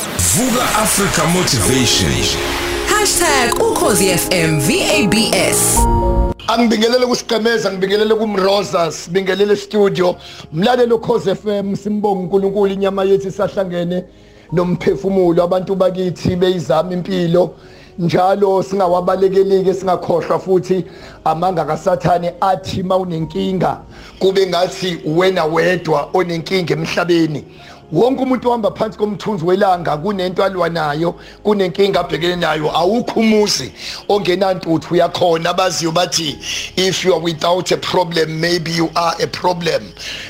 Vuka Africa Motivation. #ukhozifm VABS Angibingelele kusiqemeza ngibingelele kumroza sibingelele studio. Mlalelo Khoze FM simbonga uNkulunkulu inyama yethu isahlangene nomphefumulo. Abantu bakithi beyizama impilo njalo singawabalekelike singakhohlwa futhi amanga kasathane athi mawunenkinga kube ngathi wena wedwa onenkinga emhlabeni. Wonke umuntu ohamba phansi komthunzi welanga kunento alwa nayo kunenkinga abhekene nayo awukho umuzi ongenantuthu uyakhona. Abaziyo bathi if you are without a problem maybe you are a problem.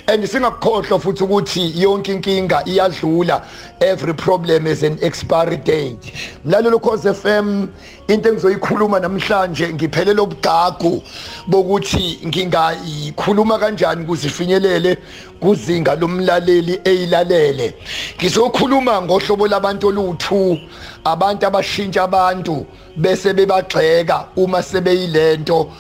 And singakukhohlwa futhi ukuthi yonke inkinga iyadlula every problem is an expiry date. Mlalelo cause FM into engizoyikhuluma namhlanje ngiphelele obugagu bokuthi ngingayikhuluma kanjani kuzifinyelele kuzinga lomlaleli eyilalele. Ngizokhuluma ngohlobo labantu oluthu abantu abashintsha abantu bese bebagxeka uma sebeyilento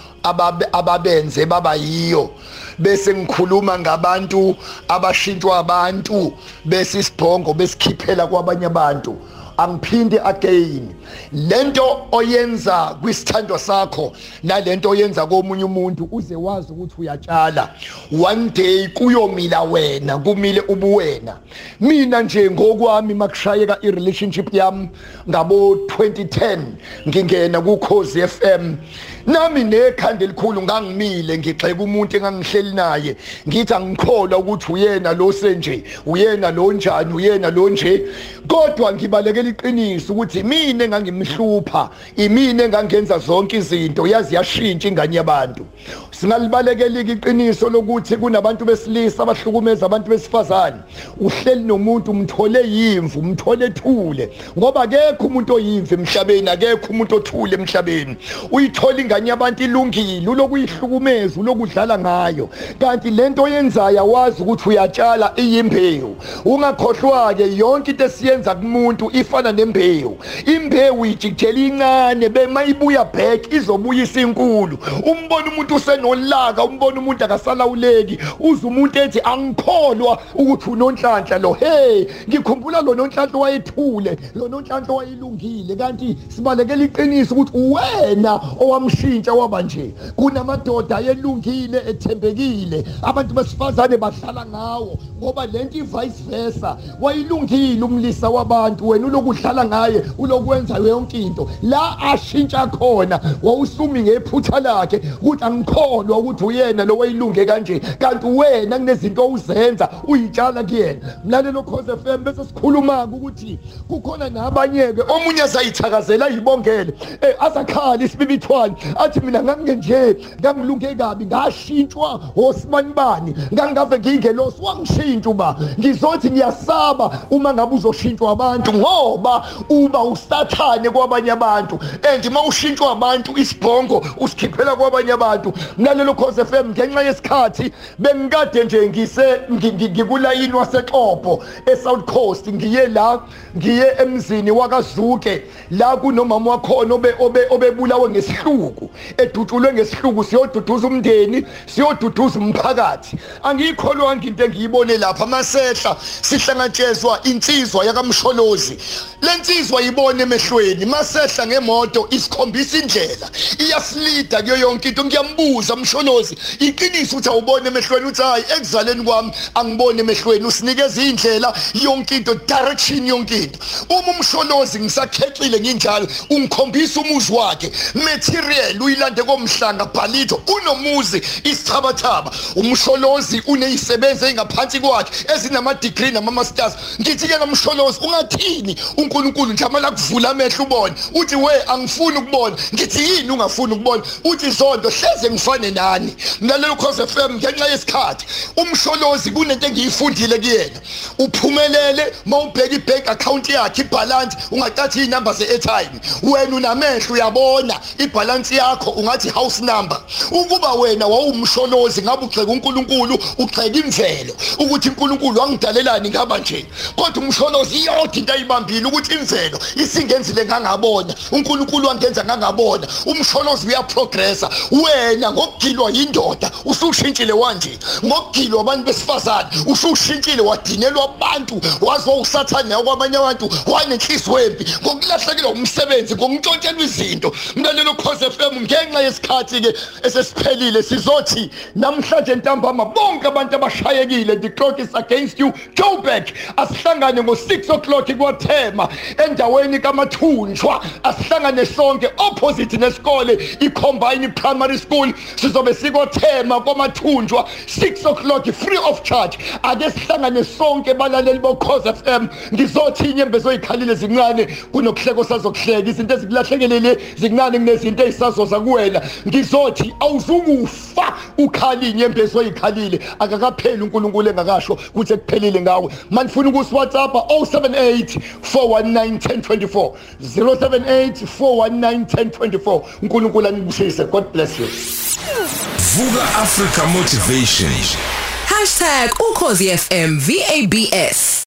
ababenze baba yiyo. Bese ngikhuluma ngabantu abashintshwa abantu bese isibhongo besikhiphela kwabanye abantu. Angiphinde again. Lento oyenza kwisithando sakho nalento oyenza komunye umuntu uze wazi ukuthi uyatshala. One day kuyomila wena kumile ubuwena. Mina nje ngokwami makushayeka irelationship yami ngabo 2010 ngingena ku Khosi FM nami nekhanda elikhulu ngangimile ngixeka umuntu engangihleli naye. Ngithi angikholwa ukuthi uyena lo senje uyena lo njani uyena lo nje. Kodwa ngibalekela iqiniso ukuthi mina engangimhlupha imina engangenza zonke izinto yazi yashintsha ingane yabantu. Singalibalekela iqiniso lokuthi kunabantu besilisa abahlukumeza abantu besifazane. Uhleli nomuntu umthole yimvu umthole ethule ngoba akekho umuntu oyimvu emhlabeni akekho umuntu othule emhlabeni. Uyithola ingane yabantu ilungile ulokuyihlukumeza ulokudlala ngayo. Kanti lento oyenzayo awazi ukuthi uyatshala iyimbewu. Ungakhohlwa ke yonke into esiyenza kumuntu ifana nembewu. Imbewu ijikela incane bemayibuya back izobuyisa inkulu. Umbona umuntu usenolaka umbona umuntu akasalawuleki. Uze umuntu ethi angikholwa ukuthi unonhlanhla lo. Hey ngikhumbula lo nonhlanhla wayethule lo nonhlanhla wayilungile kanti sibalekela iqiniso ukuthi wena owamshintsha waba nje kunamadoda ayelungile ethembekile. Abantu besifazane bahlala ngawo. Ngoba lento ivice versa. Wayilungile umlisa wabantu wena ulokudlala ngaye ulokwenza yonke into. La ashintsha khona wawusumi ngephutha lakhe ukuthi angikholwa ukuthi uyena lo wayilunge kanje. Kanti wena kunezinto uzenza uyitshala kuyena. Mlalelo Khoze FM bese sikhuluma ukuthi kukhona nabanyeke omunye azayithakazela ayibongele eh asakhali isibibithwani athi mina nganginje ngangilunge kabi ngashintshwa osibanibani ngangave ngingelosi wangishintsha uba ngizothi ngiyasaba uma ngabe uzoshintshwa abantu ngoba uba usathane kwabanye abantu and uma ushintshwa abantu isibhongo usikhiphela kwabanye abantu. Mlalelo Khoze FM ngenxa yesikhathi bengikade nje ngise ngikulayini wasexopo eSouth Coast. Ngiye la ngiye emzini wakaZuke la kunomama wakhona obe obebulawe ngesihluku edutshulwe ngesihluku siyoduduza umndeni siyoduduza umphakathi. Angikholwa into engiyibone lapha masehla sihlangatshezwa insizwa yakamsholozi. Lensizwa yibone emehlweni masehla ngemoto isikhombisa indlela. Iyasilida kuyo yonke into ngiyambuza msholozi iqiniso ukuthi awubone emehlweni uthi hayi ekuzaleni kwami angibone emehlweni usinikeza indlela yonke into direction yonke into. Uma umsholozi ngisakhexile nginjalo ungikhombisa umuzi wakhe material uyilande komhlanga bhalito unomuzi isithabathaba. Umsholozi uneyisebenza engaphansi kwakhe ezinama degree nama masters ngithi ke nomsholozi ungathini? uNkulunkulu nje amala kuvula amehlo ubone. Uthi we angifuni ukubona. Ngithi yini ungafuni ukubona? Uthi zonto hleze ngifane nani. Mlalelo cause FM ngenxa yesikhathi umsholozi kunento engiyifundile kuyena. Uphumelele mawubheka ibank account yakhe ibalance ungacathi inamba ze-airtime. Wena unamehlo uyabona. Ibalance yakho ungathi house number. Ukuba wena wawumsholozi ngabe ugxeka uNkulunkulu ugxeka imvelo. Ukuthi ukuthi uNkulunkulu wangidalelani ngaba nje. Kodwa umsholozi iyodwa into ayibambile ukuthi imvelo isingenzile ngangabona. uNkulunkulu wangenza ngangabona. Umsholozi uyaprogressa. Wena ngokugilwa yindoda usushintshile wanje. Ngokugilwa abantu besifazane usushintshile wadinelwa abantu wazwa usathane yakwamanye abantu wanenhliziyo embi. Ngokulahlekelwa umsebenzi ngokutshontshelwa izinto. Mlalelo cause FM ngenxa yesikhathi ke esesiphelile sizothi namhlanje ntambama bonke abantu abashayekile the clock is against you. Go back asihlangane ngo6 o'clock kwathema. Endaweni kamathunjwa asihlangane sonke opposite nesikole icombine primary school. Sizobe sikothema kwamathunjwa 6 o'clock free of charge. Ake sihlangane sonke balaleli bokhoze FM ngizothi inyembezo ezikhalile zincane kunokuhleko sazokuhleka izinto ezikulahlekele zincane kunezinto ezisazoza kuwena. Ngizothi awuzukufa ukhali inyembezo ezikhalile akakapheli uNkulunkulu engakasho ukuthi ekuphelile ngawe. Manifuna ukusi WhatsApp 078 419 1024 078 419 1024 uNkulunkulu anibusise god bless you. Vuka Africa Motivation. #ukhozi FM VABS